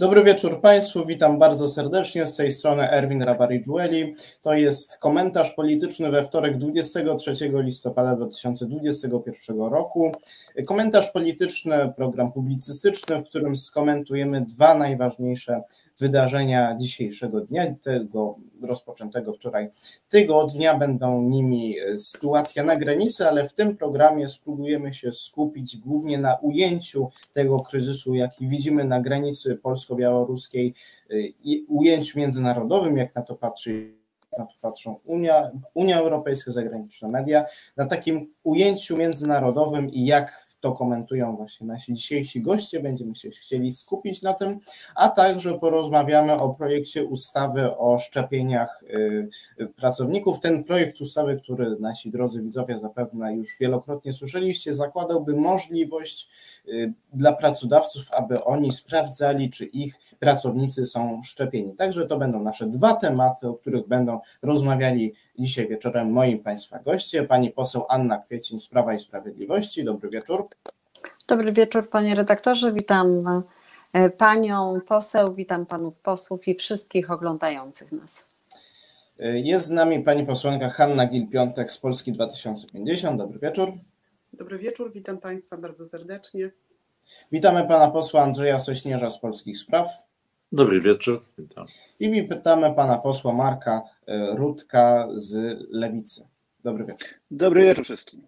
Dobry wieczór Państwu, witam bardzo serdecznie. Z tej strony Erwin Rabari-Jueli. To jest komentarz polityczny we wtorek 23 listopada 2021 roku. Komentarz polityczny, program publicystyczny, w którym skomentujemy dwa najważniejsze wydarzenia dzisiejszego dnia, tego rozpoczętego wczoraj tygodnia. Będą nimi sytuacja na granicy, ale w tym programie spróbujemy się skupić głównie na ujęciu tego kryzysu, jaki widzimy na granicy polsko-białoruskiej, i ujęciu międzynarodowym, jak na to patrzy na to patrzą Unia, Unia Europejska, zagraniczne media, na takim ujęciu międzynarodowym i jak to komentują właśnie nasi dzisiejsi goście. Będziemy się chcieli skupić na tym, a także porozmawiamy o projekcie ustawy o szczepieniach y, pracowników. Ten projekt ustawy, który nasi drodzy widzowie zapewne już wielokrotnie słyszeliście, zakładałby możliwość y, dla pracodawców, aby oni sprawdzali, czy ich pracownicy są szczepieni. Także to będą nasze dwa tematy, o których będą rozmawiali dzisiaj wieczorem moi Państwa goście. Pani poseł Anna Kwiecień z Prawa i Sprawiedliwości. Dobry wieczór. Dobry wieczór Panie redaktorze, witam e, Panią poseł, witam Panów posłów i wszystkich oglądających nas. E, jest z nami Pani posłanka Hanna Gil-Piątek z Polski 2050. Dobry wieczór. Dobry wieczór, witam Państwa bardzo serdecznie. Witamy Pana posła Andrzeja Sośnierza z Polskich Spraw. Dobry wieczór, witam. I pytamy pana posła Marka e, Rudka z Lewicy. Dobry wieczór. Dobry wieczór wszystkim.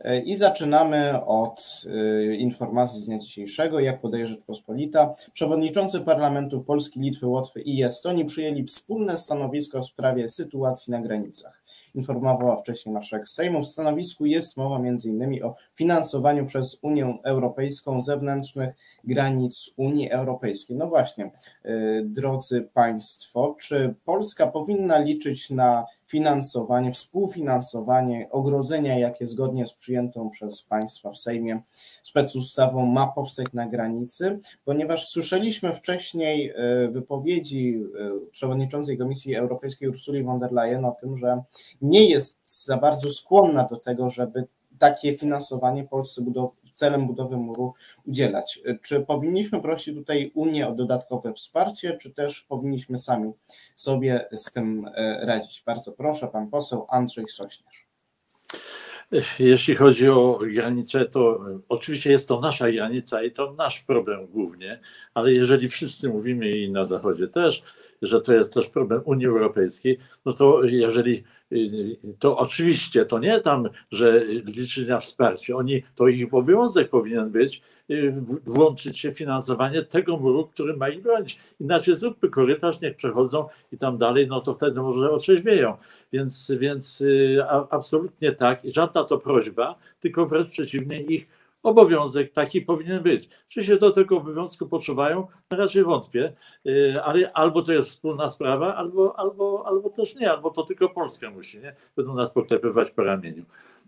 E, I zaczynamy od e, informacji z dnia dzisiejszego. Jak podaje Rzeczpospolita, przewodniczący parlamentów Polski, Litwy, Łotwy i Estonii przyjęli wspólne stanowisko w sprawie sytuacji na granicach informowała wcześniej marszałek Sejmu. W stanowisku jest mowa m.in. o finansowaniu przez Unię Europejską zewnętrznych granic Unii Europejskiej. No właśnie, y, drodzy Państwo, czy Polska powinna liczyć na finansowanie, współfinansowanie ogrodzenia, jakie zgodnie z przyjętą przez państwa w Sejmie specustawą ma powstać na granicy, ponieważ słyszeliśmy wcześniej e, wypowiedzi e, przewodniczącej Komisji Europejskiej Ursuli von der Leyen o tym, że nie jest za bardzo skłonna do tego, żeby takie finansowanie Polsce budow celem budowy muru udzielać. Czy powinniśmy prosić tutaj Unię o dodatkowe wsparcie, czy też powinniśmy sami sobie z tym e, radzić? Bardzo proszę, pan poseł Andrzej Sośnierz. Jeśli chodzi o granicę, to oczywiście jest to nasza granica i to nasz problem głównie, ale jeżeli wszyscy mówimy i na Zachodzie też, że to jest też problem Unii Europejskiej, no to jeżeli to oczywiście to nie tam, że liczy na wsparcie. Oni, to ich obowiązek powinien być y, włączyć się w finansowanie tego muru, który ma ich bronić. Inaczej zróbmy korytarz, niech przechodzą i tam dalej, no to wtedy może otrzeźwieją. Więc, więc y, absolutnie tak. I żadna to prośba, tylko wręcz przeciwnie, ich obowiązek taki powinien być. Czy się do tego obowiązku poczuwają? Raczej wątpię, y, ale albo to jest wspólna sprawa, albo, albo, albo też nie, albo to tylko Polska musi, nie? Będą nas poklepywać po ramieniu.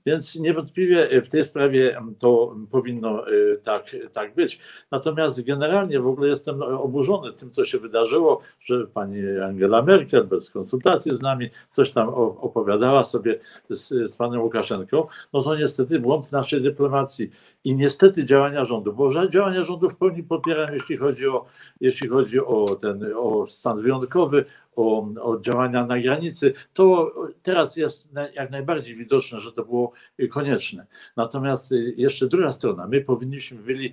Więc niewątpliwie w tej sprawie to powinno y, tak, tak być. Natomiast generalnie w ogóle jestem oburzony tym, co się wydarzyło, że pani Angela Merkel bez konsultacji z nami coś tam opowiadała sobie z, z panem Łukaszenką. No to niestety błąd naszej dyplomacji i niestety działania rządu, bo działania rządu w pełni popieram, jeśli chodzi o, jeśli chodzi o ten o stan wyjątkowy, o, o działania na granicy, to teraz jest jak najbardziej widoczne, że to było konieczne. Natomiast jeszcze druga strona, my powinniśmy byli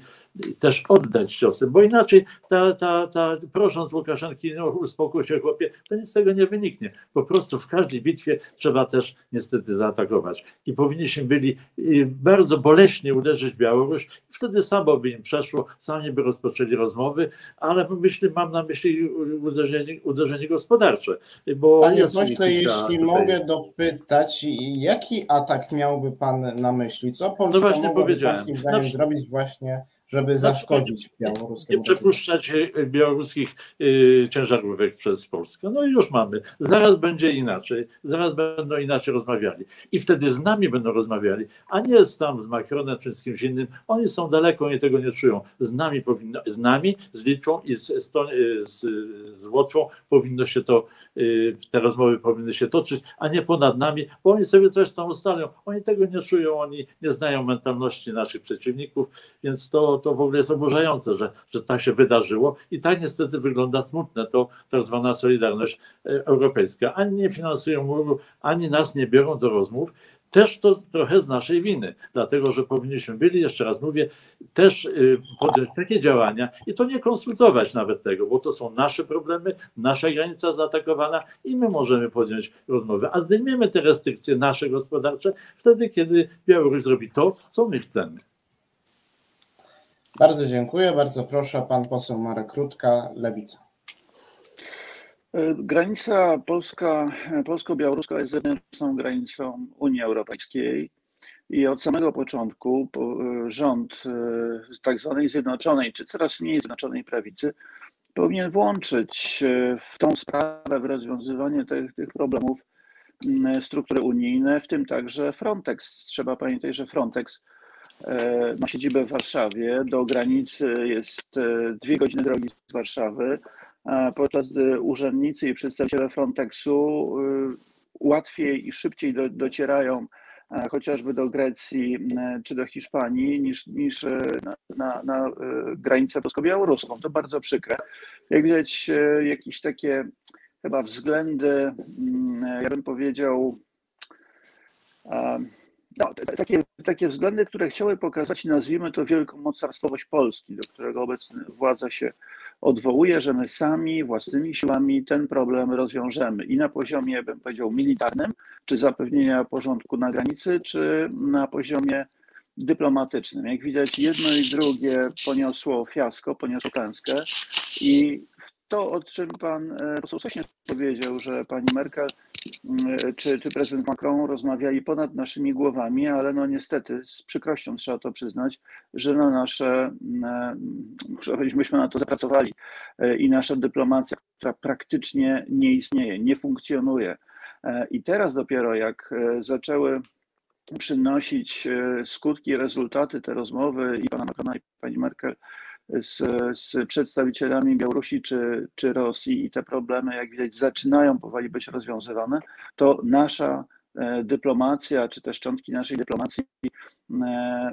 też oddać ciosy, bo inaczej ta, ta, ta, prosząc Łukaszenki, no uspokój się chłopie, to nic z tego nie wyniknie. Po prostu w każdej bitwie trzeba też niestety zaatakować. I powinniśmy byli bardzo boleśnie uderzyć Białoruś, wtedy samo by im przeszło, sami by rozpoczęli rozmowy, ale myślę, mam na myśli uderzenie, uderzenie gospodarcze. Bo Panie pośle, jeśli tutaj... mogę dopytać, jaki atak miałby Pan na myśli? Co Polska no właśnie powiedziałem. No, zrobić właśnie żeby zaszkodzić białoruskim. Nie przepuszczać e, białoruskich y, ciężarówek przez Polskę. No i już mamy. Zaraz będzie inaczej. Zaraz będą inaczej rozmawiali. I wtedy z nami będą rozmawiali, a nie z tam z Macronem czy z kimś innym. Oni są daleko, oni tego nie czują. Z nami powinno, z nami, z Litwą i z, z, z Łotwą powinno się to, y, te rozmowy powinny się toczyć, a nie ponad nami, bo oni sobie coś tam ustalą. Oni tego nie czują, oni nie znają mentalności naszych przeciwników, więc to to w ogóle jest oburzające, że, że tak się wydarzyło i tak niestety wygląda smutne to tak zwana Solidarność e, Europejska. Ani nie finansują muru, ani nas nie biorą do rozmów też to trochę z naszej winy, dlatego że powinniśmy byli, jeszcze raz mówię, też y, podjąć takie działania i to nie konsultować nawet tego, bo to są nasze problemy, nasza granica zaatakowana i my możemy podjąć rozmowę, a zdejmiemy te restrykcje nasze gospodarcze wtedy, kiedy Białoruś zrobi to, co my chcemy. Bardzo dziękuję, bardzo proszę, pan poseł Marek Rutka, Lewica. E, granica polska, polsko-białoruska jest zewnętrzną granicą Unii Europejskiej i od samego początku e, rząd e, tak zwanej zjednoczonej, czy coraz mniej zjednoczonej prawicy powinien włączyć w tą sprawę, w rozwiązywanie tych, tych problemów struktury unijne, w tym także Frontex. Trzeba pamiętać, że Frontex ma siedzibę w Warszawie, do granicy jest dwie godziny drogi z Warszawy, podczas gdy urzędnicy i przedstawiciele Frontexu łatwiej i szybciej do, docierają chociażby do Grecji czy do Hiszpanii niż, niż na, na, na granicę polsko-białoruską. To bardzo przykre. Jak widać, jakieś takie chyba względy, mm, ja bym powiedział, no, takie, takie względy, które chciały pokazać, nazwijmy to wielką mocarstwowość Polski, do którego obecna władza się odwołuje, że my sami własnymi siłami ten problem rozwiążemy i na poziomie, bym powiedział, militarnym, czy zapewnienia porządku na granicy, czy na poziomie dyplomatycznym. Jak widać, jedno i drugie poniosło fiasko, poniosło klęskę i to, o czym pan e, poseł Sośnierz powiedział, że pani Merkel mm, czy, czy prezydent Macron rozmawiali ponad naszymi głowami, ale no niestety z przykrością trzeba to przyznać, że na nasze, mm, myśmy na to zapracowali e, i nasza dyplomacja, która praktycznie nie istnieje, nie funkcjonuje. E, I teraz dopiero jak zaczęły przynosić skutki, rezultaty te rozmowy i pana Macrona i pani Merkel z, z przedstawicielami Białorusi czy, czy Rosji i te problemy, jak widać, zaczynają powoli być rozwiązywane, to nasza e, dyplomacja, czy też szczątki naszej dyplomacji e,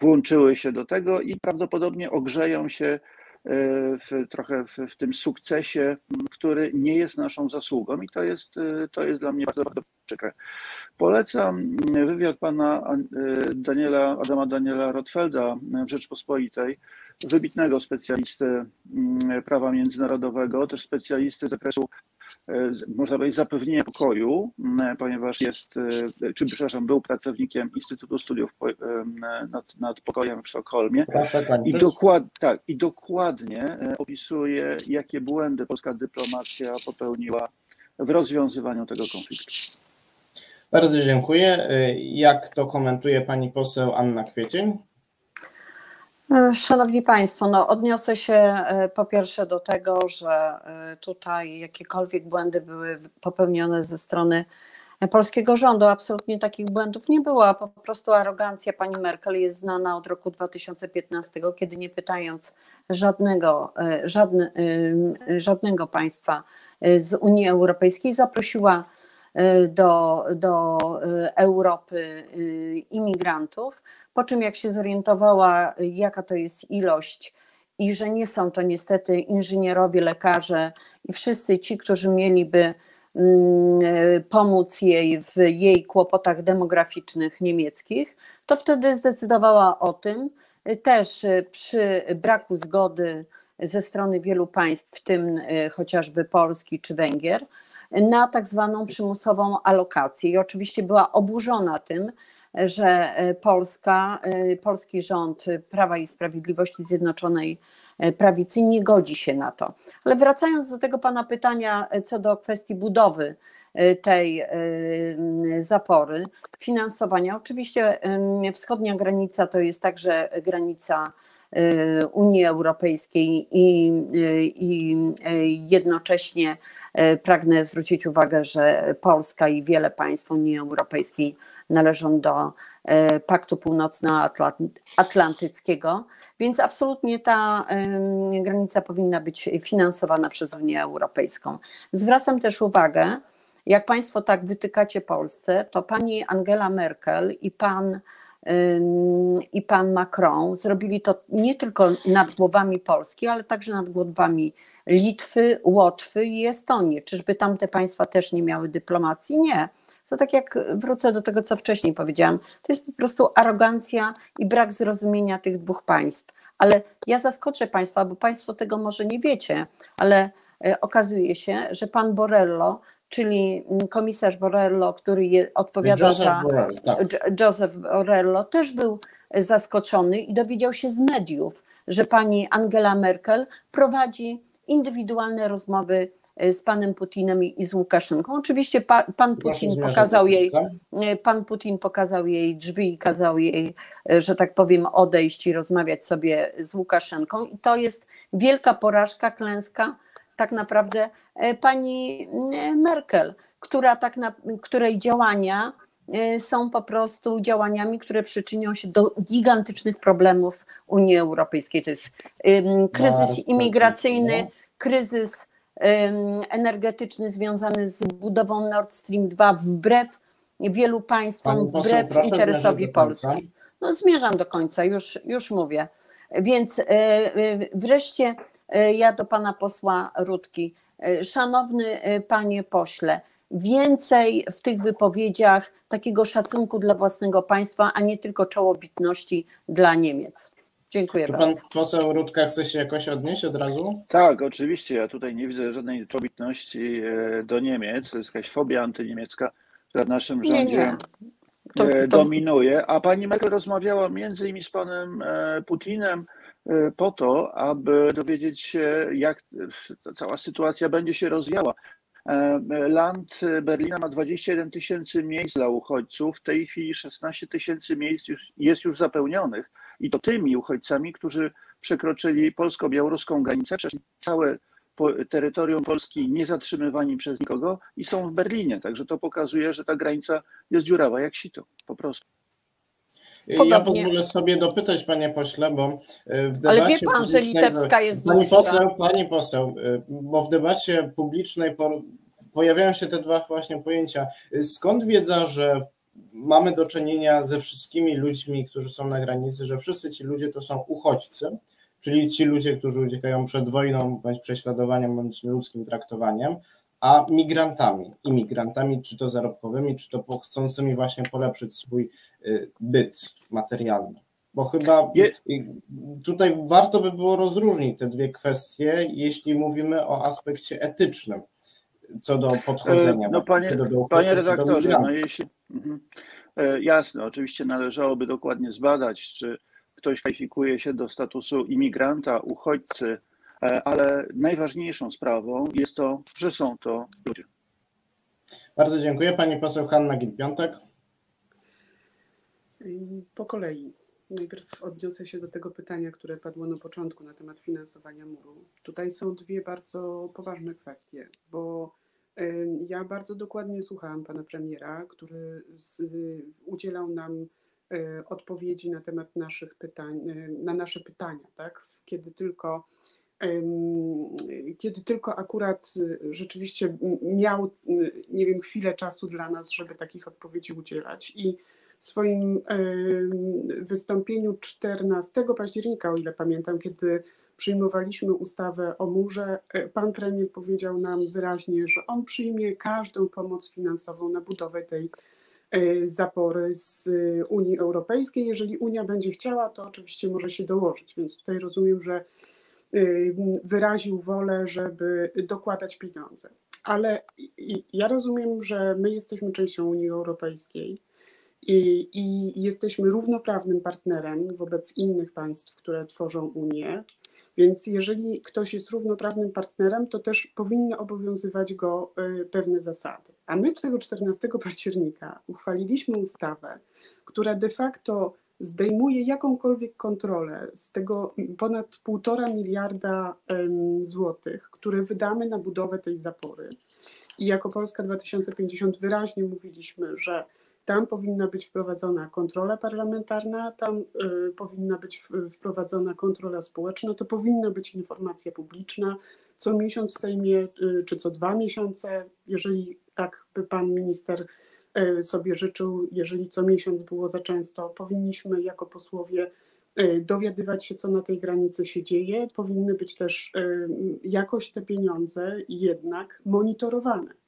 włączyły się do tego i prawdopodobnie ogrzeją się e, w, trochę w, w, tym sukcesie, który nie jest naszą zasługą i to jest, to jest dla mnie bardzo, bardzo przykre. Polecam wywiad pana Daniela, Adama Daniela Rotfelda w Rzeczpospolitej, wybitnego specjalisty mm, prawa międzynarodowego, też specjalisty z zakresu, e, można powiedzieć, zapewnienia pokoju, mm, ponieważ jest, e, czy przepraszam, był pracownikiem Instytutu Studiów nad, nad Pokojem w Sztokholmie. I, dokład, tak, I dokładnie e, opisuje, jakie błędy polska dyplomacja popełniła w rozwiązywaniu tego konfliktu. Bardzo dziękuję. Jak to komentuje pani poseł Anna Kwiecień? E, szanowni Państwo, no odniosę się e, po pierwsze do tego, że e, tutaj jakiekolwiek błędy były popełnione ze strony polskiego rządu. Absolutnie takich błędów nie było, po prostu arogancja pani Merkel jest znana od roku 2015, kiedy nie pytając żadnego, żadne, żadnego państwa z Unii Europejskiej zaprosiła do, do Europy imigrantów po czym jak się zorientowała, jaka to jest ilość i że nie są to niestety inżynierowie, lekarze i wszyscy ci, którzy mieliby mm, pomóc jej w jej kłopotach demograficznych niemieckich, to wtedy zdecydowała o tym, też przy braku zgody ze strony wielu państw, w tym chociażby Polski czy Węgier, na tak zwaną przymusową alokację. I oczywiście była oburzona tym, że e, Polska, e, polski rząd Prawa i Sprawiedliwości Zjednoczonej e, Prawicy nie godzi się na to. Ale wracając do tego pana pytania co do kwestii budowy tej zapory, finansowania. Oczywiście wschodnia granica to jest także granica Unii Europejskiej i, i jednocześnie pragnę zwrócić uwagę, że Polska i wiele państw Unii Europejskiej należą do e, Paktu Północnoatlantyckiego, więc absolutnie ta granica powinna być finansowana przez Unię Europejską. Zwracam też uwagę, jak Państwo tak wytykacie Polsce, to pani Angela Merkel i pan i pan Macron zrobili to nie tylko nad głowami Polski, ale także nad głowami Litwy, Łotwy i Estonii. Czyżby tamte państwa też nie miały dyplomacji? Nie. To tak jak wrócę do tego, co wcześniej powiedziałam, to jest po prostu arogancja i brak zrozumienia tych dwóch państw. Ale ja zaskoczę Państwa, bo Państwo tego może nie wiecie, ale e, okazuje się, że pan Borello, czyli komisarz Borello, który je, odpowiada Joseph za. Borrell, tak. Joseph Borello też był zaskoczony i dowiedział się z mediów, że pani Angela Merkel prowadzi indywidualne rozmowy e, z panem Putinem i z Łukaszenką. Oczywiście pa, pan Putin pokazał jej, e, pan Putin pokazał jej drzwi i kazał jej, e, że tak powiem, odejść i rozmawiać sobie z Łukaszenką. I to jest wielka porażka, klęska tak naprawdę pani Merkel, która tak na, której działania są po prostu działaniami, które przyczynią się do gigantycznych problemów Unii Europejskiej. To jest kryzys imigracyjny, kryzys energetyczny związany z budową Nord Stream 2 wbrew wielu państwom, wbrew interesowi Polski. No, zmierzam do końca, już, już mówię. Więc e, e, wreszcie e, ja do pana posła Rutki. Szanowny panie pośle, więcej w tych wypowiedziach takiego szacunku dla własnego państwa, a nie tylko czołobitności dla Niemiec. Dziękuję Czy bardzo. pan poseł Rudka chce się jakoś odnieść od razu? Tak, oczywiście. Ja tutaj nie widzę żadnej czobitności e, do Niemiec. To jest jakaś fobia antyniemiecka, która w naszym rządzie Nie, nie. To, e, to, dominuje. A pani Merkel rozmawiała między innymi z panem e, Putinem po to, aby dowiedzieć się, jak ta cała sytuacja będzie się rozwijała. Land Berlina ma 21 tysięcy miejsc dla uchodźców. W tej chwili 16 tysięcy miejsc już, jest już zapełnionych i to tymi uchodźcami, którzy przekroczyli polsko-białoruską granicę, przeszli całe terytorium Polski niezatrzymywani przez nikogo i są w Berlinie. Także to pokazuje, że ta granica jest dziurawa jak sito, po prostu. Podobnie. Ja pozwolę sobie dopytać, panie pośle, bo w debacie Ale wie pan, że litewska jest pani dłuższa. poseł, pani poseł, bo w debacie publicznej pojawiają się te dwa właśnie pojęcia. Skąd wiedza, że mamy do czynienia ze wszystkimi ludźmi, którzy są na granicy, że wszyscy ci ludzie to są uchodźcy, czyli ci ludzie, którzy uciekają przed wojną, bądź prześladowaniem, bądź nieludzkim traktowaniem, a migrantami, imigrantami, czy to zarobkowymi, czy to chcącymi właśnie polepszyć swój y, byt materialny. Bo chyba tutaj warto by było rozróżnić te dwie kwestie, jeśli mówimy o aspekcie etycznym co do podchodzenia. No panie, do panie redaktorze, no jeśli. Mhm. E, jasne, oczywiście należałoby dokładnie zbadać, czy ktoś kwalifikuje się do statusu imigranta, uchodźcy, e, ale najważniejszą sprawą jest to, że są to ludzie. Bardzo dziękuję. Pani poseł Hanna Gil-Piątek. Po kolei. Najpierw odniosę się do tego pytania, które padło na początku na temat finansowania muru. Tutaj są dwie bardzo poważne kwestie, bo ja bardzo dokładnie słuchałam pana premiera, który z, udzielał nam e, odpowiedzi na temat naszych pytań, e, na nasze pytania, tak? Kiedy tylko kiedy tylko akurat rzeczywiście miał, nie wiem, chwilę czasu dla nas, żeby takich odpowiedzi udzielać. I w swoim wystąpieniu 14 października, o ile pamiętam, kiedy przyjmowaliśmy ustawę o murze, e, pan premier powiedział nam wyraźnie, że on przyjmie każdą pomoc finansową na budowę tej e, zapory z Unii Europejskiej. Jeżeli Unia będzie chciała, to oczywiście może się dołożyć, więc tutaj rozumiem, że wyraził wolę, żeby dokładać pieniądze. Ale ja rozumiem, że my jesteśmy częścią Unii Europejskiej i, i jesteśmy równoprawnym partnerem wobec innych państw, które tworzą Unię. Więc jeżeli ktoś jest równoprawnym partnerem, to też powinny obowiązywać go y, pewne zasady. A my tego 14 października uchwaliliśmy ustawę, która de facto zdejmuje jakąkolwiek kontrolę z tego ponad półtora miliarda złotych, które wydamy na budowę tej zapory. I jako Polska 2050 wyraźnie mówiliśmy, że tam powinna być wprowadzona kontrola parlamentarna, tam y, powinna być wprowadzona kontrola społeczna, to powinna być informacja publiczna co miesiąc w Sejmie, y, czy co dwa miesiące, jeżeli tak by pan minister sobie życzył, jeżeli co miesiąc było za często. Powinniśmy jako posłowie dowiadywać się, co na tej granicy się dzieje. Powinny być też jakoś te pieniądze jednak monitorowane.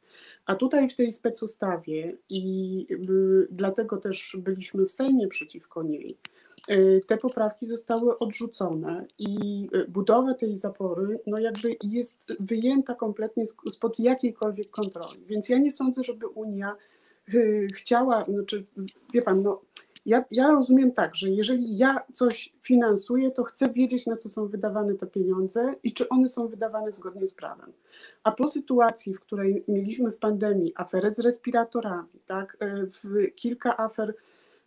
A tutaj w tej specustawie i dlatego też byliśmy w Sejmie przeciwko niej, y, te poprawki zostały odrzucone i y, budowa tej zapory no jakby jest wyjęta kompletnie spod jakiejkolwiek kontroli. Więc ja nie sądzę, żeby Unia y, chciała, znaczy wie pan, no ja, ja rozumiem tak, że jeżeli ja coś finansuję, to chcę wiedzieć, na co są wydawane te pieniądze i czy one są wydawane zgodnie z prawem. A po sytuacji, w której mieliśmy w pandemii aferę z respiratorami, tak, e, kilka afer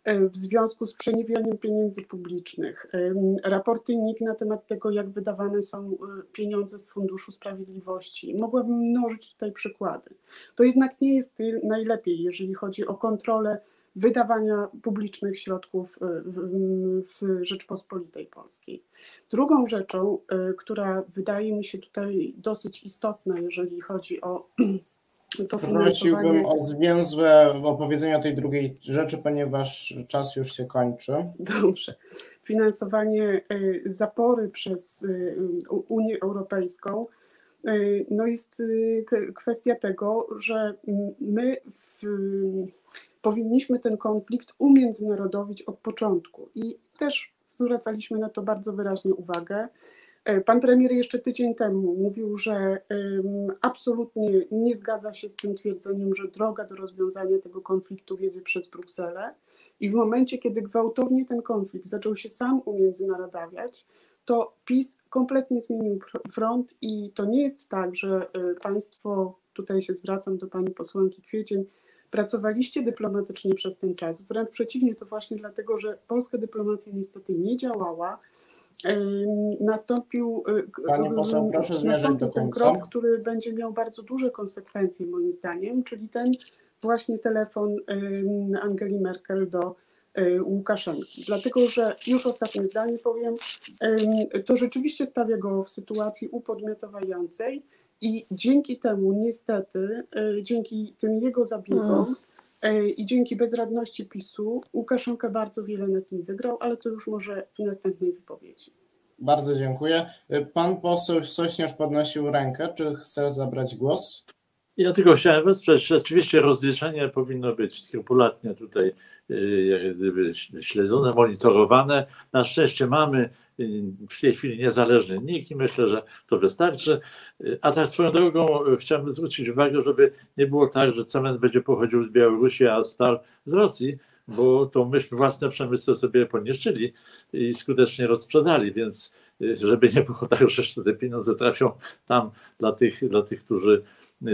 e, w związku z przeniewianiem pieniędzy publicznych, e, raporty NIK na temat tego, jak wydawane są pieniądze w Funduszu Sprawiedliwości. Mogłabym mnożyć tutaj przykłady. To jednak nie jest najlepiej, jeżeli chodzi o kontrolę wydawania publicznych środków e, w, Rzeczpospolitej Polskiej. Drugą rzeczą, e, która wydaje mi się tutaj dosyć istotna, jeżeli chodzi o to finansowanie. Prosiłbym o zwięzłe opowiedzenie o tej drugiej rzeczy, ponieważ czas już się kończy. Dobrze. Finansowanie e, zapory przez Unię Europejską no jest kwestia tego, że my w powinniśmy ten konflikt umiędzynarodowić od początku i też zwracaliśmy na to bardzo wyraźnie uwagę. E, pan premier jeszcze tydzień temu mówił, że absolutnie nie zgadza się z tym twierdzeniem, że droga do rozwiązania tego konfliktu wiedzie przez Brukselę. I w momencie, kiedy gwałtownie ten konflikt zaczął się sam umiędzynarodawiać, to PiS kompletnie zmienił front i to nie jest tak, że e, państwo, tutaj się zwracam do pani posłanki Kwiecień, Pracowaliście dyplomatycznie przez ten czas. Wręcz przeciwnie, to właśnie dlatego, że polska dyplomacja niestety nie działała. Nastąpił, e, Pani poseł, proszę nastąpił ten krok, który będzie miał bardzo duże konsekwencje, moim zdaniem, czyli ten właśnie telefon Angeli Merkel do e, Łukaszenki. Dlatego, że już ostatnie zdanie powiem, to rzeczywiście stawia go w sytuacji upodmiotowającej i dzięki temu, niestety, e, dzięki tym jego zabiegom mm. i dzięki bezradności PiSu, Łukaszenka bardzo wiele na tym wygrał, ale to już może w następnej wypowiedzi. Bardzo dziękuję. E, pan poseł Sośnierz podnosił rękę. Czy chce zabrać głos? Ja tylko chciałem wesprzeć, rzeczywiście rozliczenie powinno być skrupulatnie tutaj y, śledzone, monitorowane. Na szczęście mamy y, w tej chwili niezależny NIK i myślę, że to wystarczy. Y, a tak swoją drogą chciałbym zwrócić uwagę, żeby nie było tak, że cement będzie pochodził z Białorusi, a stal z Rosji, bo to myśmy własne przemysły sobie poniszczyli i skutecznie rozprzedali, więc żeby nie było tak, że te pieniądze trafią tam dla tych, dla tych którzy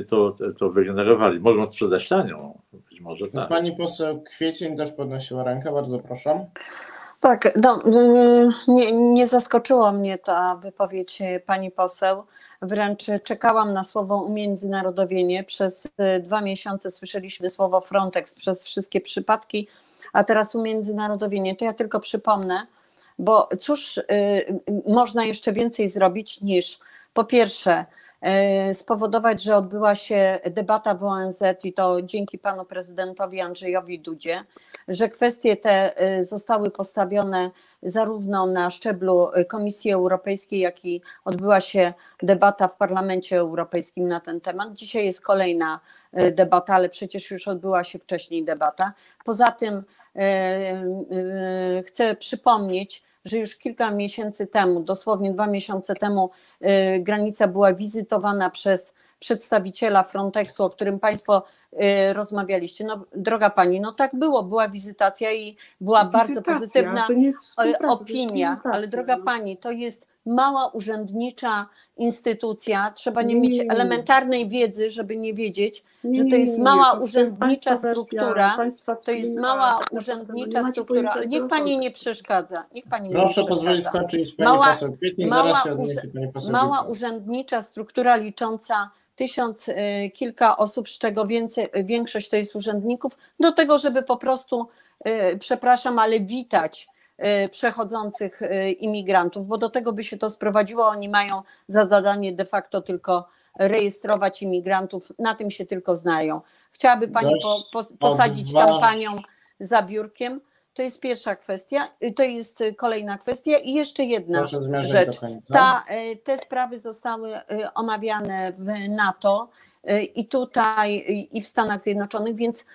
to, to wygenerowali. Mogą sprzedać tanio, być może tak. Pani poseł Kwiecień też podnosiła rękę, bardzo proszę. Tak, no, y, nie, nie zaskoczyła mnie ta wypowiedź pani poseł. Wręcz czekałam na słowo umiędzynarodowienie. Przez y, dwa miesiące słyszeliśmy słowo Frontex przez wszystkie przypadki, a teraz umiędzynarodowienie. To ja tylko przypomnę, bo cóż y, można jeszcze więcej zrobić niż po pierwsze spowodować, że odbyła się debata w ONZ i to dzięki panu prezydentowi Andrzejowi Dudzie, że kwestie te e, zostały postawione zarówno na szczeblu Komisji Europejskiej, jak i odbyła się debata w Parlamencie Europejskim na ten temat. Dzisiaj jest kolejna e, debata, ale przecież już odbyła się wcześniej debata. Poza tym chcę przypomnieć, że już kilka miesięcy temu, dosłownie dwa miesiące temu, y, granica była wizytowana przez przedstawiciela Frontexu, o którym Państwo rozmawialiście. No, droga Pani, no tak było, była wizytacja i była wizytacja, bardzo pozytywna opinia, ale droga no. Pani, to jest mała urzędnicza instytucja, trzeba nie, nie mieć nie, elementarnej wiedzy, żeby nie wiedzieć, nie, że to jest mała urzędnicza struktura, to jest mała urzędnicza struktura, ale niech pani nie przeszkadza, niech pani Proszę nie pozwolić skończyć pani mała, poseł Kwiecień, mała, zaraz się pani poseł Mała urzędnicza struktura licząca tysiąc y, kilka osób, z czego więcej, większość to jest urzędników, do tego, żeby po prostu, y, przepraszam, ale witać Y, przechodzących imigrantów, bo do tego by się to sprowadziło. Oni mają za zadanie de facto tylko rejestrować imigrantów, na tym się tylko znają. Chciałaby Pani po, po, posadzić tam Panią za biurkiem? To jest pierwsza kwestia, y, to jest y, kolejna kwestia i jeszcze jedna rzecz. Ta, y, te sprawy zostały omawiane w NATO i tutaj i w Stanach Zjednoczonych, więc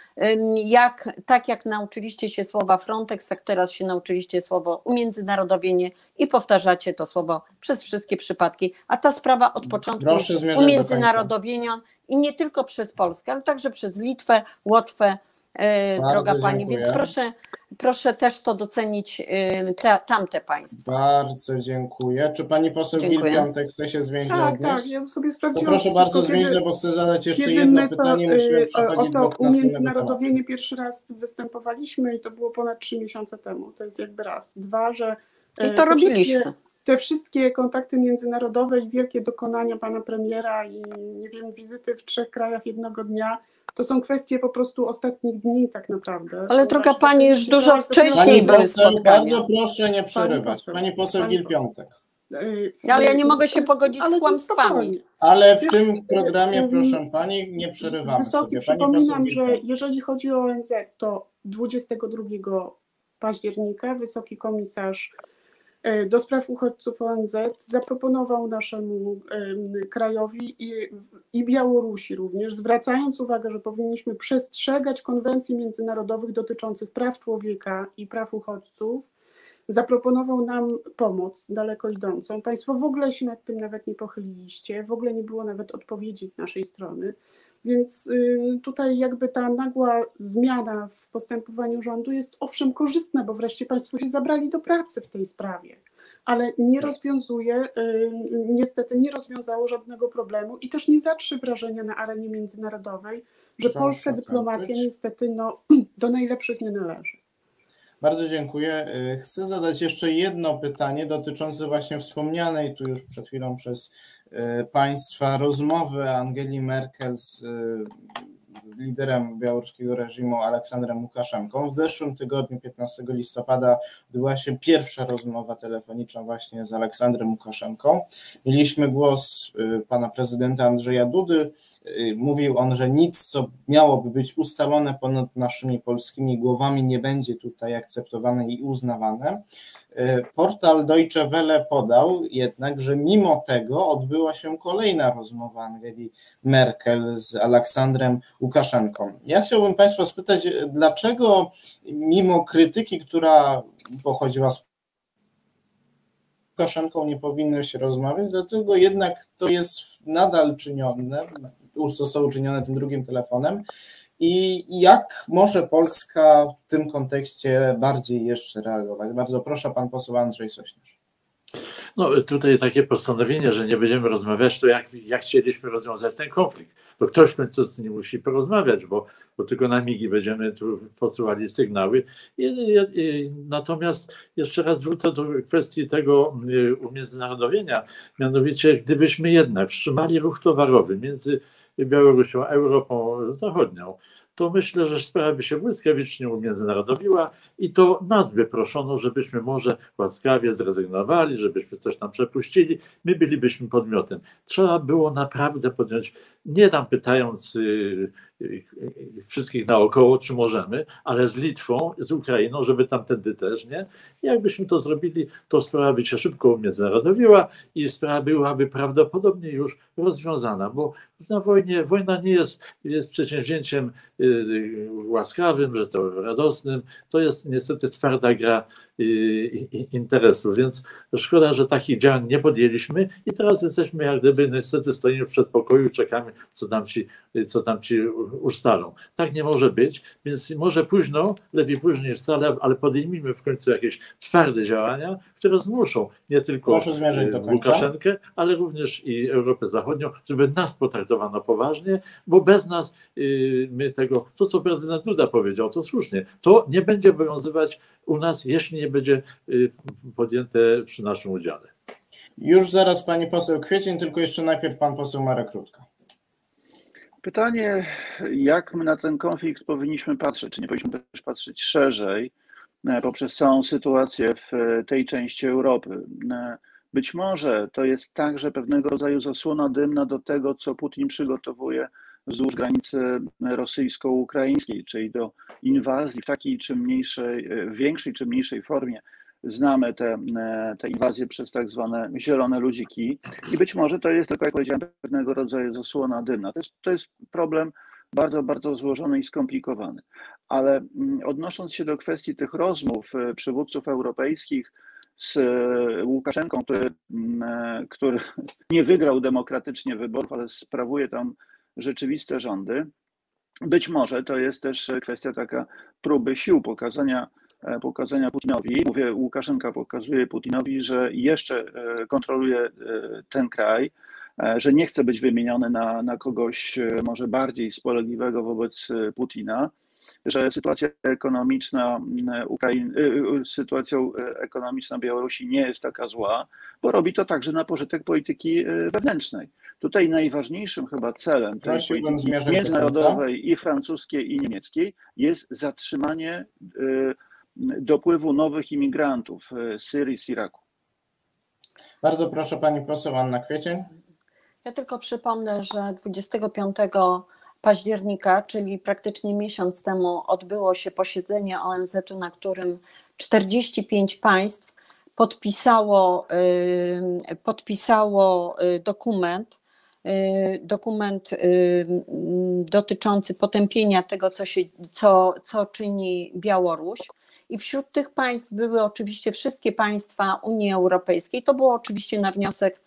jak, tak jak nauczyliście się słowa Frontex, tak teraz się nauczyliście słowo umiędzynarodowienie i powtarzacie to słowo przez wszystkie przypadki. A ta sprawa od początku do końca. umiędzynarodowienia i nie tylko przez Polskę, ale także przez Litwę, Łotwę, Bardzo droga Pani, dziękuję. więc proszę, proszę też to docenić y, te, tamte państwa. Bardzo dziękuję. Czy pani poseł. Gil-Piątek chce się zwięźle Tak, odnieść? tak, ja sobie To sprawdziłam. proszę bardzo zwięźle, bo chcę zadać jeszcze jedno pytanie. Musimy y, przechodzić o to umiędzynarodowienie pierwszy raz występowaliśmy i to było ponad trzy miesiące temu. To jest jakby raz. Dwa, że e, I to robiliśmy. Te wszystkie kontakty międzynarodowe i wielkie dokonania pana premiera i nie wiem, wizyty w trzech krajach jednego dnia, to są kwestie po prostu ostatnich dni tak naprawdę. Ale Ponieważ droga to pani, już dużo to wcześniej były poseł, spotkania. bardzo proszę nie przerywać. poseł, Pani poseł pani Gil-Piątek. y, Ale ja nie mogę się pogodzić z ale to kłamstwami. Ale w Wiesz, tym programie, ym, proszę pani, nie przerywamy Wysoki, sobie. Pani poseł przypominam, że jeżeli chodzi o ONZ, to 22 października wysoki komisarz do spraw uchodźców ONZ zaproponował naszemu em, krajowi i, i Białorusi również, zwracając uwagę, że powinniśmy przestrzegać konwencji międzynarodowych dotyczących praw człowieka i praw uchodźców, zaproponował nam pomoc daleko idącą. Państwo w ogóle się nad tym nawet nie pochyliliście, w ogóle nie było nawet odpowiedzi z naszej strony. Więc y, tutaj jakby ta nagła zmiana w postępowaniu rządu jest owszem korzystna, bo wreszcie Państwo się zabrali do pracy w tej sprawie, ale nie rozwiązuje, y, niestety nie rozwiązało żadnego problemu i też nie zatrzy wrażenia na arenie międzynarodowej, że polska dyplomacja kończyć. niestety no, do najlepszych nie należy. Bardzo dziękuję. Y, Chcę zadać jeszcze jedno pytanie dotyczące właśnie wspomnianej tu już przed chwilą przez y, Państwa rozmowy Angeli Merkel z y, liderem białoruskiego reżimu Aleksandrem Łukaszenką. W zeszłym tygodniu, 15 listopada, odbyła się pierwsza rozmowa telefoniczna właśnie z Aleksandrem Łukaszenką. Mieliśmy głos y, pana prezydenta Andrzeja Dudy. Y, Mówił on, że nic, co miałoby być ustalone ponad naszymi polskimi głowami, nie będzie tutaj akceptowane i uznawane. Y, Portal Deutsche Welle podał jednak, że mimo tego odbyła się kolejna rozmowa Angeli Merkel z Aleksandrem Łukaszenką. Ja chciałbym Państwa spytać, dlaczego mimo krytyki, która pochodziła z Łukaszenką nie powinno się rozmawiać, dlatego jednak to jest nadal czynione, zostało uczynione tym drugim telefonem. I jak może Polska w tym kontekście bardziej jeszcze reagować? Bardzo proszę, pan poseł Andrzej Sośnierz. No tutaj takie postanowienie, że nie będziemy rozmawiać, to jak, jak chcieliśmy rozwiązać ten konflikt? Bo ktoś w końcu z nim musi porozmawiać, bo, bo tylko na migi będziemy tu posyłali sygnały. I, i, i, natomiast jeszcze raz wrócę do kwestii tego y, umiędzynarodowienia. Mianowicie, gdybyśmy jednak wstrzymali ruch towarowy między Białorusią Europą Zachodnią, to myślę, że sprawa by się błyskawicznie umiędzynarodowiła i to nas by proszono, żebyśmy może łaskawie zrezygnowali, żebyśmy coś tam przepuścili. My bylibyśmy podmiotem. Trzeba było naprawdę podjąć, nie tam pytając y, wszystkich naokoło, czy możemy, ale z Litwą, z Ukrainą, żeby tamtędy też, nie? Jakbyśmy to zrobili, to sprawa by się szybko umiędzynarodowiła i sprawa byłaby prawdopodobnie już rozwiązana, bo na wojnie, wojna nie jest, jest przedsięwzięciem y, łaskawym, że to radosnym, to jest niestety twarda gra interesu, więc szkoda, że takich działań nie podjęliśmy i teraz jesteśmy jak gdyby niestety stoimy w przedpokoju, czekamy co tam ci, co tam ci ustalą. Tak nie może być, więc może późno, lepiej późno niż wcale, ale podejmijmy w końcu jakieś twarde działania, które zmuszą nie tylko końca. Łukaszenkę, ale również i Europę Zachodnią, żeby nas potraktowano poważnie, bo bez nas y, my tego, to co prezydent Duda powiedział, to słusznie, to nie będzie obowiązywać u nas, jeśli nie będzie y, podjęte przy naszym udziale. Już zaraz pani poseł Kwiecień, tylko jeszcze najpierw pan poseł Marek Rutka. Pytanie, jak my na ten konflikt powinniśmy patrzeć? Czy nie powinniśmy też patrzeć szerzej e, poprzez całą sytuację w e, tej części Europy? E, Być może to jest także pewnego rodzaju zasłona dymna do tego, co Putin przygotowuje wzdłuż granicy rosyjsko-ukraińskiej, czyli do inwazji w takiej czy mniejszej, większej czy mniejszej formie. Znamy te, te inwazje przez tak zwane zielone ludziki i być może to jest tylko, jak powiedziałem, pewnego rodzaju zasłona dymna. To jest, to jest problem bardzo, bardzo złożony i skomplikowany. Ale mm, odnosząc się do kwestii tych rozmów e, przywódców europejskich z e, Łukaszenką, który, mm, e, który nie wygrał demokratycznie wyborów, ale sprawuje tam rzeczywiste rządy, być może to jest też kwestia taka próby sił pokazania, pokazania Putinowi. Mówię, Łukaszenka pokazuje Putinowi, że jeszcze kontroluje ten kraj, E, że nie chce być wymieniony na, na kogoś e, może bardziej spolegliwego wobec e, Putina, że sytuacja ekonomiczna Ukrainy, sytuacja ekonomiczna Białorusi nie jest taka zła, bo robi to także na pożytek polityki wewnętrznej. Tutaj najważniejszym chyba celem tej polityki międzynarodowej i francuskiej i niemieckiej jest zatrzymanie dopływu nowych imigrantów z Syrii, z Iraku. Bardzo proszę pani poseł Anna Kwiecień. Ja tylko przypomnę, że 25 października, czyli praktycznie miesiąc temu, odbyło się posiedzenie ONZ-u, na którym 45 państw podpisało, podpisało y, dokument, y, dokument dotyczący potępienia tego, co, się, co, co czyni Białoruś. I wśród tych państw były oczywiście wszystkie państwa Unii Europejskiej. To było oczywiście na wniosek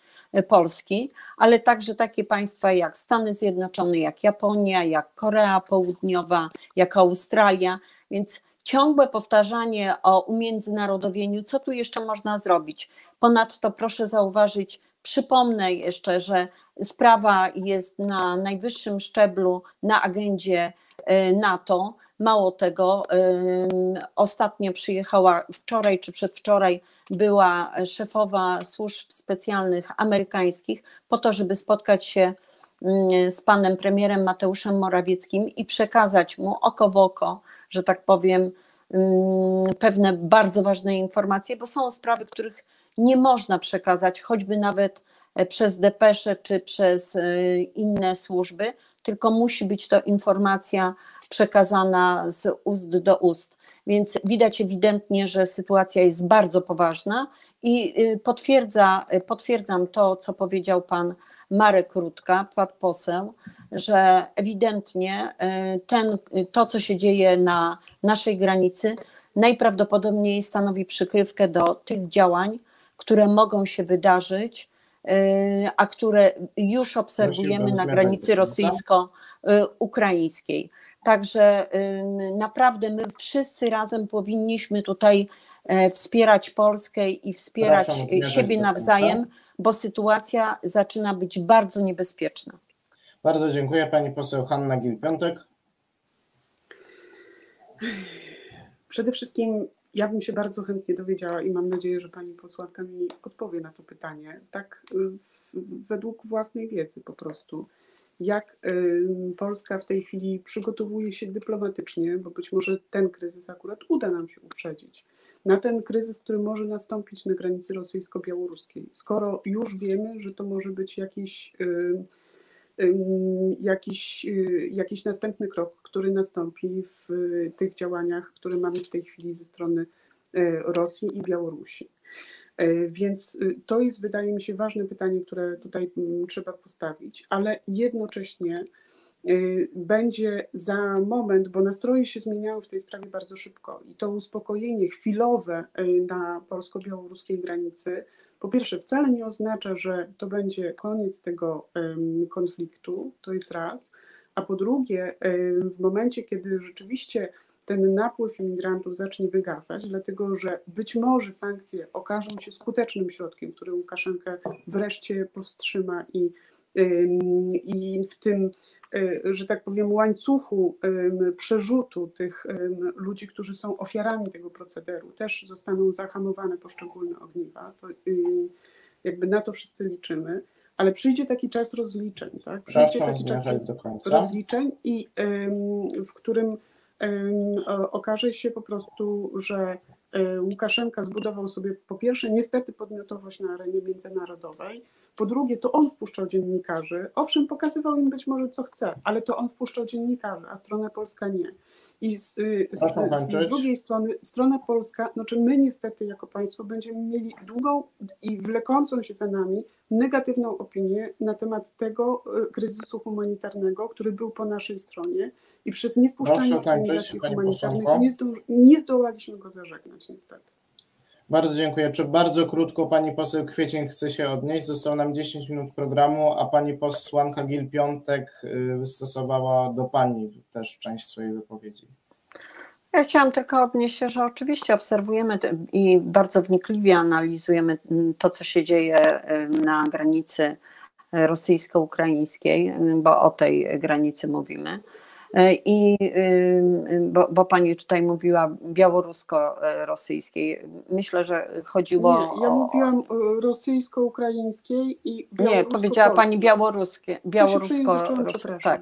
Polski, ale także takie państwa jak Stany Zjednoczone, jak Japonia, jak Korea Południowa, jak Australia, więc ciągłe powtarzanie o umiędzynarodowieniu, co tu jeszcze można zrobić? Ponadto proszę zauważyć, przypomnę jeszcze, że sprawa jest na najwyższym szczeblu na agendzie e, NATO. Mało tego, ostatnio przyjechała wczoraj czy przedwczoraj była szefowa służb specjalnych amerykańskich po to, żeby spotkać się z panem premierem Mateuszem Morawieckim i przekazać mu oko w oko, że tak powiem, pewne bardzo ważne informacje, bo są sprawy, których nie można przekazać, choćby nawet e, przez depesze czy przez e, inne służby, tylko musi być to informacja przekazana z ust do ust. Więc widać ewidentnie, że sytuacja jest bardzo poważna i y, potwierdza, y, potwierdzam to, co powiedział pan Marek Rutka, pan poseł, że ewidentnie y, ten, to, co się dzieje na naszej granicy, najprawdopodobniej stanowi przykrywkę do tych działań, które mogą się wydarzyć, a które już obserwujemy na granicy rosyjsko-ukraińskiej. Także naprawdę my wszyscy razem powinniśmy tutaj e, wspierać Polskę i wspierać siebie nawzajem, bo sytuacja zaczyna być bardzo niebezpieczna. Bardzo dziękuję pani poseł Hanna Gil-Piątek. Przede wszystkim ja bym się bardzo chętnie dowiedziała i mam nadzieję, że pani posłanka mi odpowie na to pytanie, tak w, według własnej wiedzy po prostu jak Polska w tej chwili przygotowuje się dyplomatycznie, bo być może ten kryzys akurat uda nam się uprzedzić, na ten kryzys, który może nastąpić na granicy rosyjsko-białoruskiej. Skoro już wiemy, że to może być jakiś, jakiś, y, jakiś następny krok, który nastąpi w tych działaniach, które mamy w tej chwili ze strony y, Rosji i Białorusi. Więc y, to jest, wydaje mi się, ważne pytanie, które tutaj mm, trzeba postawić, ale jednocześnie y, będzie za moment, bo nastroje się zmieniają w tej sprawie bardzo szybko i to uspokojenie chwilowe y, na polsko-białoruskiej granicy, po pierwsze, wcale nie oznacza, że to będzie koniec tego konfliktu, to jest raz, a po drugie, w momencie, kiedy rzeczywiście ten napływ imigrantów zacznie wygasać, dlatego że być może sankcje okażą się skutecznym środkiem, który Łukaszenkę wreszcie powstrzyma i, i w tym, że tak powiem, łańcuchu przerzutu tych ludzi, którzy są ofiarami tego procederu, też zostaną zahamowane poszczególne ogniwa. To jakby na to wszyscy liczymy. Ale przyjdzie taki czas rozliczeń, tak? Przyjdzie taki czas rozliczeń i w którym okaże się po prostu, że Łukaszenka zbudował sobie po pierwsze niestety podmiotowość na arenie międzynarodowej, po drugie to on wpuszczał dziennikarzy, owszem pokazywał im być może co chce, ale to on wpuszczał dziennikarzy, a strona polska nie. I z, y, z, z drugiej strony strona polska, znaczy my niestety jako państwo będziemy mieli długą i wlekącą się za nami negatywną opinię na temat tego y, kryzysu humanitarnego, który był po naszej stronie i przez niewpuszczanie organizacji humanitarnych nie, zdo, nie zdołaliśmy go zażegnać niestety. Bardzo dziękuję. Czy bardzo krótko pani poseł Kwiecień chce się odnieść? Zostało nam 10 minut programu, a pani posłanka Gil-Piątek y, wystosowała do pani też część swojej wypowiedzi. Ja chciałam tylko odnieść się, że oczywiście obserwujemy i bardzo wnikliwie analizujemy mm, to, co się dzieje y, na granicy rosyjsko-ukraińskiej, bo o tej granicy mówimy. E, I bo, bo, pani tutaj mówiła białorusko-rosyjskiej. Myślę, że chodziło Nie, ja o, mówiłam rosyjsko-ukraińskiej i Nie, powiedziała pani białoruskie, białorusko tak.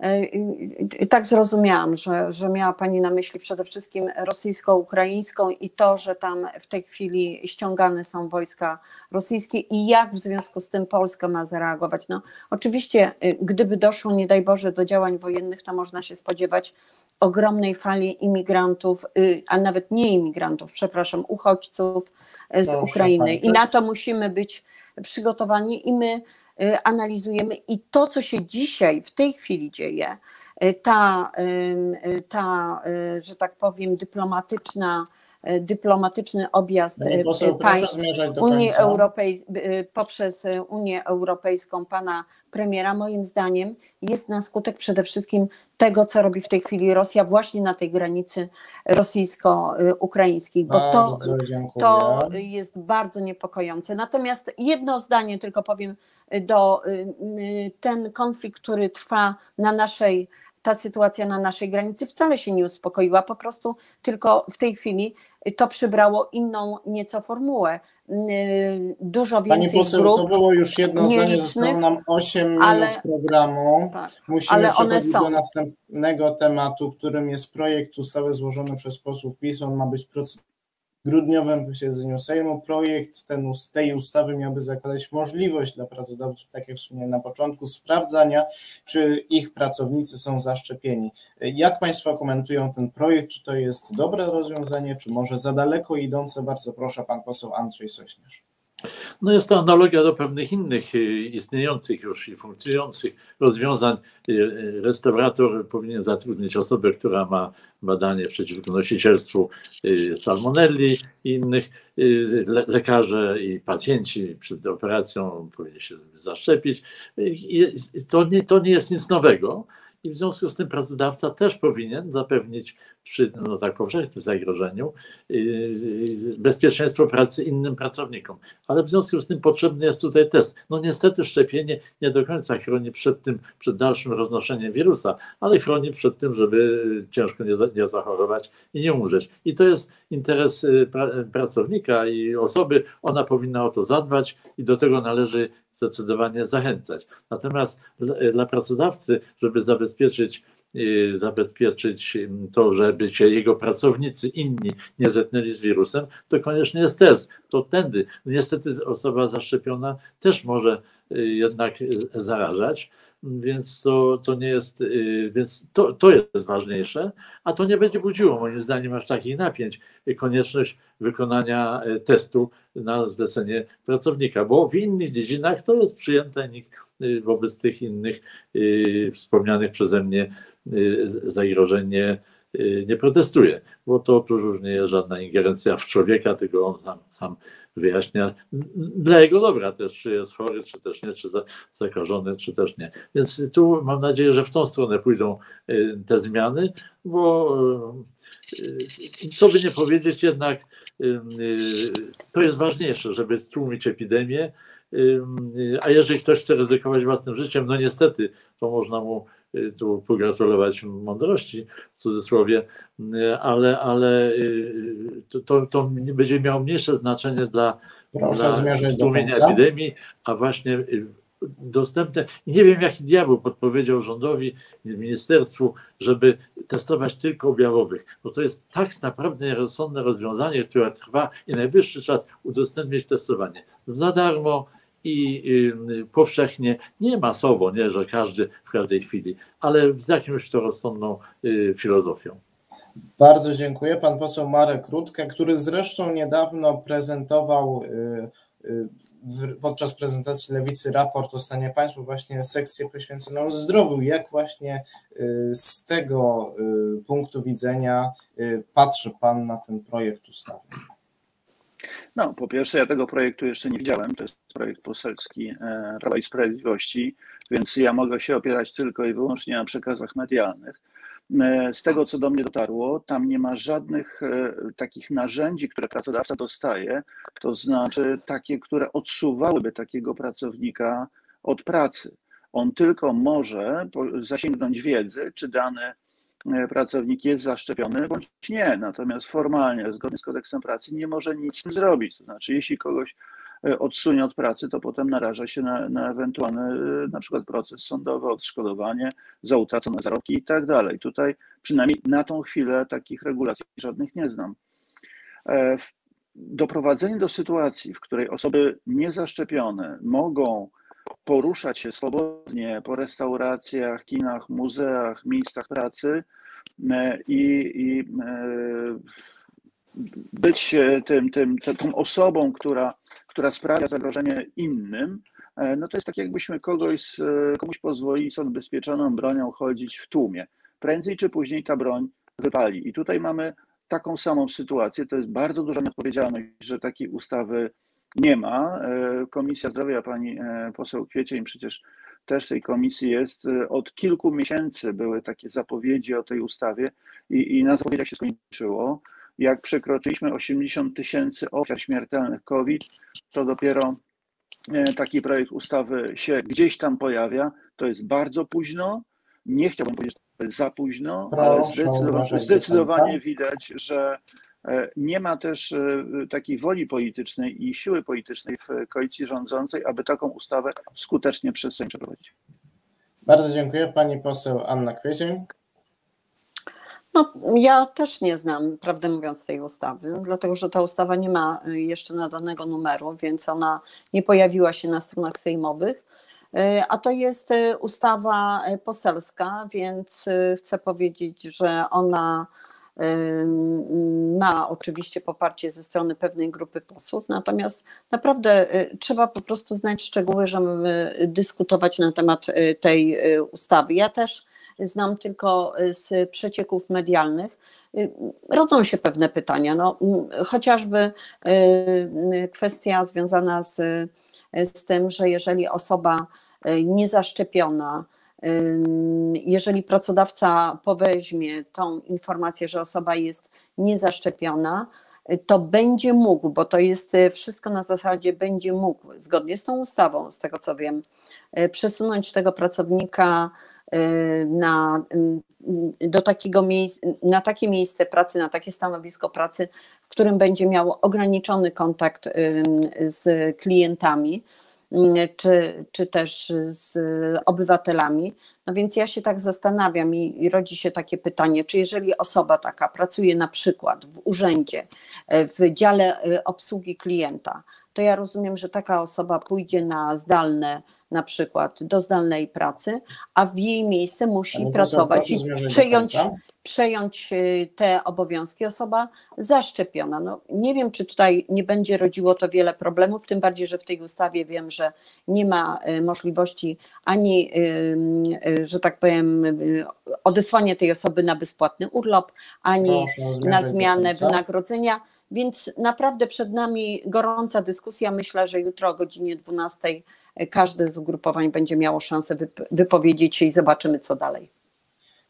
E, tak zrozumiałam, że, że miała Pani na myśli przede wszystkim rosyjsko-ukraińską i to, że tam w tej chwili ściągane są wojska rosyjskie i jak w związku z tym Polska ma zareagować. No, oczywiście, y, gdyby doszło, nie daj Boże, do działań wojennych, to można się spodziewać ogromnej fali imigrantów, y, a nawet nie imigrantów, przepraszam, uchodźców y, z Ukrainy. I na to musimy być przygotowani i my analizujemy. I to, co się dzisiaj, w tej chwili dzieje, y, ta, y, ta że tak powiem, dyplomatyczna dyplomatyczny objazd państw Unii Europejskiej poprzez Unię Europejską pana premiera, moim zdaniem, jest na skutek przede wszystkim tego, co robi w tej chwili Rosja właśnie na tej granicy rosyjsko-ukraińskiej, bo to, to jest bardzo niepokojące. Natomiast jedno zdanie tylko powiem do y, ten konflikt, który trwa na naszej, ta sytuacja na naszej granicy wcale się nie uspokoiła, po prostu tylko w tej chwili to przybrało inną nieco formułę. Y, dużo więcej Pani poseł, grup. To było już jedno zdanie, zostało nam 8 minut ale, programu. Tak, Musimy ale przechodzić do następnego tematu, którym jest projekt ustawy złożony przez posłów PiS. On ma być procedowany grudniowym posiedzeniu Sejmu. Projekt ten, tej ustawy miałby zakładać możliwość dla pracodawców, tak jak wspomniałem na początku, sprawdzania, czy ich pracownicy są zaszczepieni. Jak Państwo komentują ten projekt? Czy to jest dobre rozwiązanie, czy może za daleko idące? Bardzo proszę, Pan poseł Andrzej Sośnierz. No jest to analogia do pewnych innych y, istniejących już i funkcjonujących rozwiązań. Y, y, restaurator powinien zatrudnić osobę, która ma badanie przeciwko nosicielstwu salmonelli i innych. Lekarze i pacjenci przed operacją powinni się zaszczepić. To nie, to nie jest nic nowego i w związku z tym pracodawca też powinien zapewnić przy no tak powszechnym zagrożeniu y, y, bezpieczeństwo pracy innym pracownikom. Ale w związku z tym potrzebny jest tutaj test. No niestety szczepienie nie do końca chroni przed tym, przed dalszym roznoszeniem wirusa, ale chroni przed tym, żeby ciężko nie, nie zachorować i nie umrzeć. I to jest interes y, pra, pracownika i osoby, ona powinna o to zadbać i do tego należy zdecydowanie zachęcać. Natomiast dla pracodawcy, żeby zabezpieczyć zabezpieczyć to, żeby się jego pracownicy inni nie zetknęli z wirusem, to koniecznie jest test. To tędy. Niestety osoba zaszczepiona też może y, jednak y, zarażać, więc to, to nie jest, y, więc to, to jest ważniejsze, a to nie będzie budziło moim zdaniem aż takich napięć, konieczność wykonania testu na zlecenie pracownika, bo w innych dziedzinach to jest przyjęte, nikt wobec tych innych wspomnianych przeze mnie Y, zagrożenie y, nie protestuje, bo to tu już nie jest żadna ingerencja w człowieka, tylko on sam, sam wyjaśnia dla jego dobra też, czy jest chory, czy też nie, czy zakażony, czy też nie. Więc tu mam nadzieję, że w tą stronę pójdą y, te zmiany, bo co by nie powiedzieć, jednak to jest ważniejsze, żeby stłumić epidemię, a jeżeli ktoś chce ryzykować własnym życiem, no niestety to można mu Y, tu pogratulować mądrości w cudzysłowie, y, ale, ale y, to, to będzie miało mniejsze znaczenie dla, dla stłumienia epidemii, a właśnie dostępne. I nie wiem, jaki diabeł podpowiedział rządowi, ministerstwu, żeby testować tylko objawowych, bo to jest tak naprawdę nierozsądne rozwiązanie, które trwa i najwyższy czas udostępnić testowanie za darmo i y, powszechnie, nie masowo, nie, że każdy w każdej chwili, ale z jakąś to rozsądną y, filozofią. Bardzo dziękuję. Pan poseł Marek Rutka, który zresztą niedawno prezentował y, podczas prezentacji Lewicy raport o stanie państwa, właśnie sekcję poświęconą zdrowiu. Jak właśnie z tego punktu widzenia patrzy Pan na ten projekt ustawy? No, po pierwsze, ja tego projektu jeszcze nie widziałem. To jest projekt poselski e, Prawa i Sprawiedliwości, więc ja mogę się opierać tylko i wyłącznie na przekazach medialnych. E, z tego, co do mnie dotarło, tam nie ma żadnych e, takich narzędzi, które pracodawca dostaje, to znaczy takie, które odsuwałyby takiego pracownika od pracy. On tylko może zasięgnąć wiedzy, czy dane E, pracownik jest zaszczepiony bądź nie. Natomiast formalnie, zgodnie z kodeksem pracy, nie może nic zrobić. To znaczy, jeśli kogoś e, odsunie od pracy, to potem naraża się na, na ewentualny e, na przykład proces sądowy, odszkodowanie za utracone zarobki i tak dalej. Tutaj przynajmniej na tą chwilę takich regulacji żadnych nie znam. Doprowadzenie do sytuacji, w której osoby niezaszczepione mogą poruszać się swobodnie po restauracjach, kinach, muzeach, miejscach pracy e, i, i e, być tym, tym, tą osobą, która, która sprawia zagrożenie innym, e, no to jest tak jakbyśmy kogoś, komuś pozwolili z odbezpieczoną bronią chodzić w tłumie. Prędzej czy później ta broń wypali. I tutaj mamy taką samą sytuację. To jest bardzo duża nieodpowiedzialność, że takiej ustawy nie ma. E, Komisja Zdrowia, pani e, poseł Kwiecień przecież też tej komisji jest. E, od kilku miesięcy były takie zapowiedzi o tej ustawie i, i na zapowiedziach się skończyło. Jak przekroczyliśmy 80 tysięcy ofiar śmiertelnych COVID, to dopiero taki projekt ustawy się gdzieś tam pojawia. To jest bardzo późno. Nie chciałbym powiedzieć, że to jest za późno, ale zdecydowanie, zdecydowanie widać, że nie ma też e, takiej woli politycznej i siły politycznej w koalicji rządzącej, aby taką ustawę skutecznie przez Sejm przeprowadzić. Bardzo dziękuję. Pani poseł Anna Kwiecień. No, ja też nie znam, prawdę mówiąc, tej ustawy, dlatego że ta ustawa nie ma jeszcze nadanego numeru, więc ona nie pojawiła się na stronach sejmowych. E, a to jest ustawa poselska, więc chcę powiedzieć, że ona ma oczywiście poparcie ze strony pewnej grupy posłów, natomiast naprawdę y, trzeba po prostu znać szczegóły, żeby dyskutować na temat y, tej ustawy. Ja też znam tylko z przecieków medialnych. Rodzą się pewne pytania, no, chociażby kwestia związana z, z tym, że jeżeli osoba niezaszczepiona, jeżeli pracodawca poweźmie tą informację, że osoba jest niezaszczepiona, to będzie mógł, bo to jest y, wszystko na zasadzie będzie mógł, zgodnie z tą ustawą, z tego co wiem, y, przesunąć tego pracownika y, na, do takiego miejsca, na takie miejsce pracy, na takie stanowisko pracy, w którym będzie miał ograniczony kontakt z klientami czy, czy też z obywatelami. No więc ja się tak zastanawiam i, i rodzi się takie pytanie, czy jeżeli osoba taka pracuje na przykład w urzędzie, w dziale e, obsługi klienta, to ja rozumiem, że taka osoba pójdzie na zdalne na przykład do zdalnej pracy, a w jej miejsce musi pracować i przejąć, przejąć y, te obowiązki osoba zaszczepiona. No, nie wiem, czy tutaj nie będzie rodziło to wiele problemów, tym bardziej, że w tej ustawie wiem, że nie ma y, możliwości ani, y, że tak powiem, odesłania tej osoby na bezpłatny urlop, ani na zmianę wynagrodzenia. Więc naprawdę przed nami gorąca dyskusja. Myślę, że jutro o godzinie 12 każde z ugrupowań będzie miało szansę wypowiedzieć się i zobaczymy, co dalej.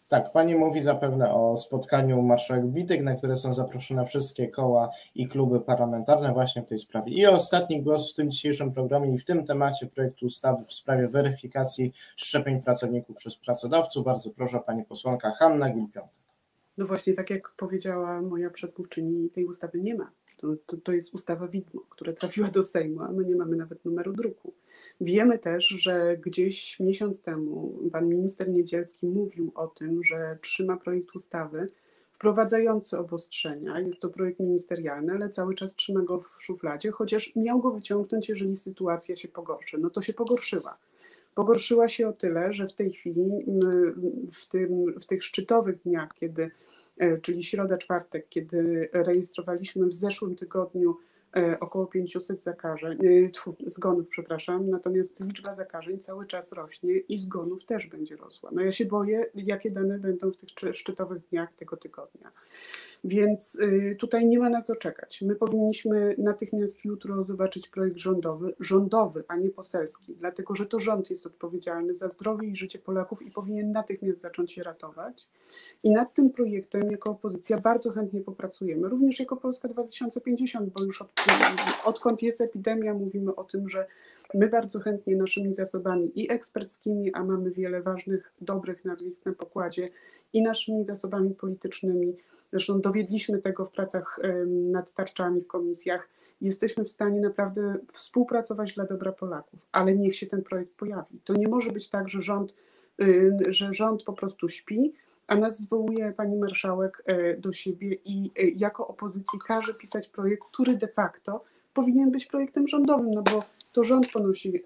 Tak, Pani mówi zapewne o spotkaniu marszałek Witek, na które są zaproszone wszystkie koła i kluby parlamentarne właśnie w tej sprawie. I ostatni głos w tym dzisiejszym programie i w tym temacie projektu ustawy w sprawie weryfikacji szczepień pracowników przez pracodawców. Bardzo proszę Pani posłanka Hanna Gilpiątek. No właśnie, tak jak powiedziała moja przedmówczyni, tej ustawy nie ma. To, to, to jest ustawa widmo, która trafiła do Sejmu, a my nie mamy nawet numeru druku. Wiemy też, że gdzieś miesiąc temu pan minister Niedzielski mówił o tym, że trzyma projekt ustawy wprowadzający obostrzenia. Jest to projekt ministerialny, ale cały czas trzyma go w szufladzie, chociaż miał go wyciągnąć, jeżeli sytuacja się pogorszy. No to się pogorszyła. Pogorszyła się o tyle, że w tej chwili, w, tym, w tych szczytowych dniach, kiedy, e, czyli środa, czwartek, kiedy rejestrowaliśmy w zeszłym tygodniu E, około 500 zakażeń, e, tfu, zgonów, przepraszam, natomiast liczba zakażeń cały czas rośnie i zgonów też będzie rosła. No ja się boję, jakie dane będą w tych szczytowych dniach tego tygodnia. Więc y, tutaj nie ma na co czekać. My powinniśmy natychmiast jutro zobaczyć projekt rządowy, rządowy, a nie poselski, dlatego że to rząd jest odpowiedzialny za zdrowie i życie Polaków i powinien natychmiast zacząć je ratować. I nad tym projektem jako opozycja bardzo chętnie popracujemy, również jako Polska 2050, bo już od, odkąd jest epidemia, mówimy o tym, że my bardzo chętnie naszymi zasobami i eksperckimi, a mamy wiele ważnych, dobrych nazwisk na pokładzie, i naszymi zasobami politycznymi Zresztą dowiedliśmy tego w pracach nad tarczami w komisjach. Jesteśmy w stanie naprawdę współpracować dla dobra Polaków, ale niech się ten projekt pojawi. To nie może być tak, że rząd, że rząd po prostu śpi, a nas zwołuje pani marszałek e, do siebie i e, jako opozycji każe pisać projekt, który de facto powinien być projektem rządowym, no bo to rząd ponosi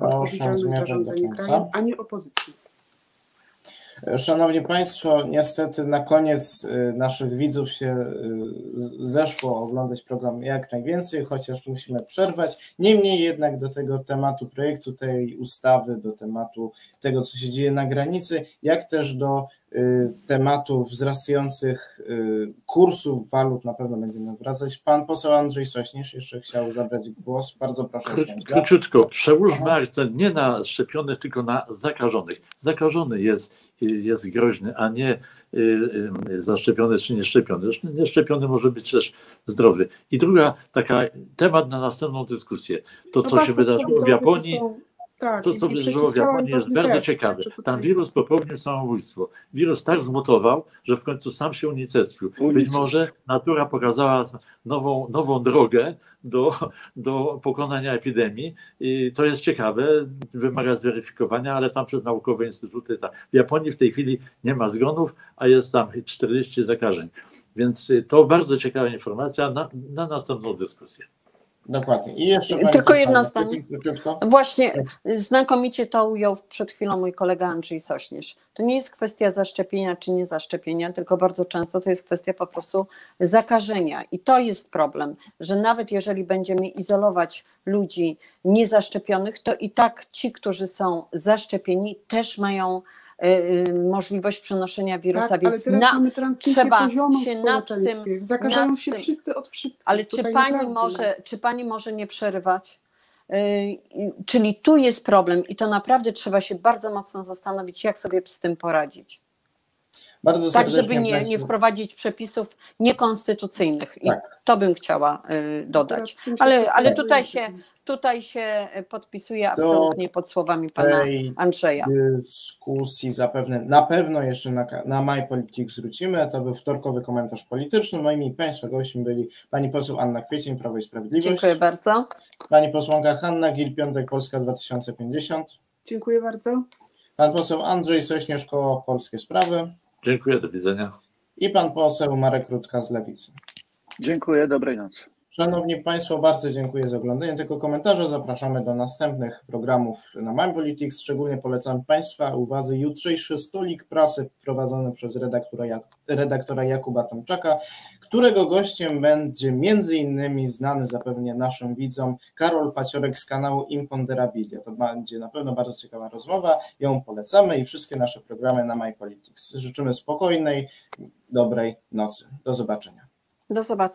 odpowiedzialność za rządzenie krajem, a nie opozycja. Szanowni Państwo, niestety na koniec y, naszych widzów się y, zeszło oglądać program jak najwięcej, chociaż musimy przerwać. Niemniej jednak do tego tematu projektu tej ustawy, do tematu tego, co się dzieje na granicy, jak też do tematów wzrastających y, kursów walut na pewno będziemy wracać. Pan poseł Andrzej Sośnierz jeszcze chciał zabrać głos. Bardzo proszę. Króciutko, przełóżmy akcent nie na szczepionych, tylko na zakażonych. Zakażony jest, jest groźny, a nie y, zaszczepiony czy nieszczepiony. Zresztą nieszczepiony może być też zdrowy. I druga taka temat na następną dyskusję. To, co się wydarzyło w Japonii, tak, to, co wydarzyło w Japonii, jest bardzo test, ciekawe. Tam wirus popełnił samobójstwo. Wirus tak zmutował, że w końcu sam się unicestwił. Być może natura pokazała nową, nową drogę do, do pokonania epidemii. I to jest ciekawe, wymaga zweryfikowania, ale tam przez naukowe instytuty. Tak. W Japonii w tej chwili nie ma zgonów, a jest tam 40 zakażeń. Więc to bardzo ciekawa informacja na, na następną dyskusję. Dokładnie. I jeszcze Tylko jedno zdanie. Właśnie znakomicie to ujął przed chwilą mój kolega Andrzej Sośnierz. To nie jest kwestia zaszczepienia czy nie zaszczepienia, tylko bardzo często to jest kwestia po prostu zakażenia. I to jest problem, że nawet jeżeli będziemy izolować ludzi niezaszczepionych, to i tak ci, którzy są zaszczepieni, też mają możliwość przenoszenia wirusa, tak, więc na, trzeba się nad tym. Zakażają nad się tym. wszyscy od wszystkich. Ale czy pani, może, czy pani może nie przerywać? Y, czyli tu jest problem i to naprawdę trzeba się bardzo mocno zastanowić, jak sobie z tym poradzić. Bardzo tak, żeby nie, nie wprowadzić przepisów niekonstytucyjnych. I tak. to bym chciała dodać. Ale, ale tutaj się tutaj się podpisuję absolutnie pod słowami pana Andrzeja. dyskusji zapewne, na pewno jeszcze na, na MyPolitics wrócimy. To był wtorkowy komentarz polityczny. Moimi Państwa gośćmi byli pani poseł Anna Kwiecień, Prawo i Sprawiedliwość. Dziękuję bardzo. Pani posłanka Hanna Gil-Piątek, Polska 2050. Dziękuję bardzo. Pan poseł Andrzej Sośnierz, Koło Polskie Sprawy. Dziękuję, do widzenia. I pan poseł Marek Rutka z Lewicy. Dziękuję, dobrej nocy. Szanowni Państwo, bardzo dziękuję za oglądanie tego komentarza. Zapraszamy do następnych programów na My Politics. Szczególnie polecam Państwa uwadze jutrzejszy stolik prasy prowadzony przez redaktora, redaktora Jakuba Tomczaka, którego gościem będzie między innymi znany zapewne naszym widzom Karol Paciorek z kanału Imponderabilia. To będzie na pewno bardzo ciekawa rozmowa. Ją polecamy i wszystkie nasze programy na My Politics. Życzymy spokojnej, dobrej nocy. Do zobaczenia. Do zobaczenia.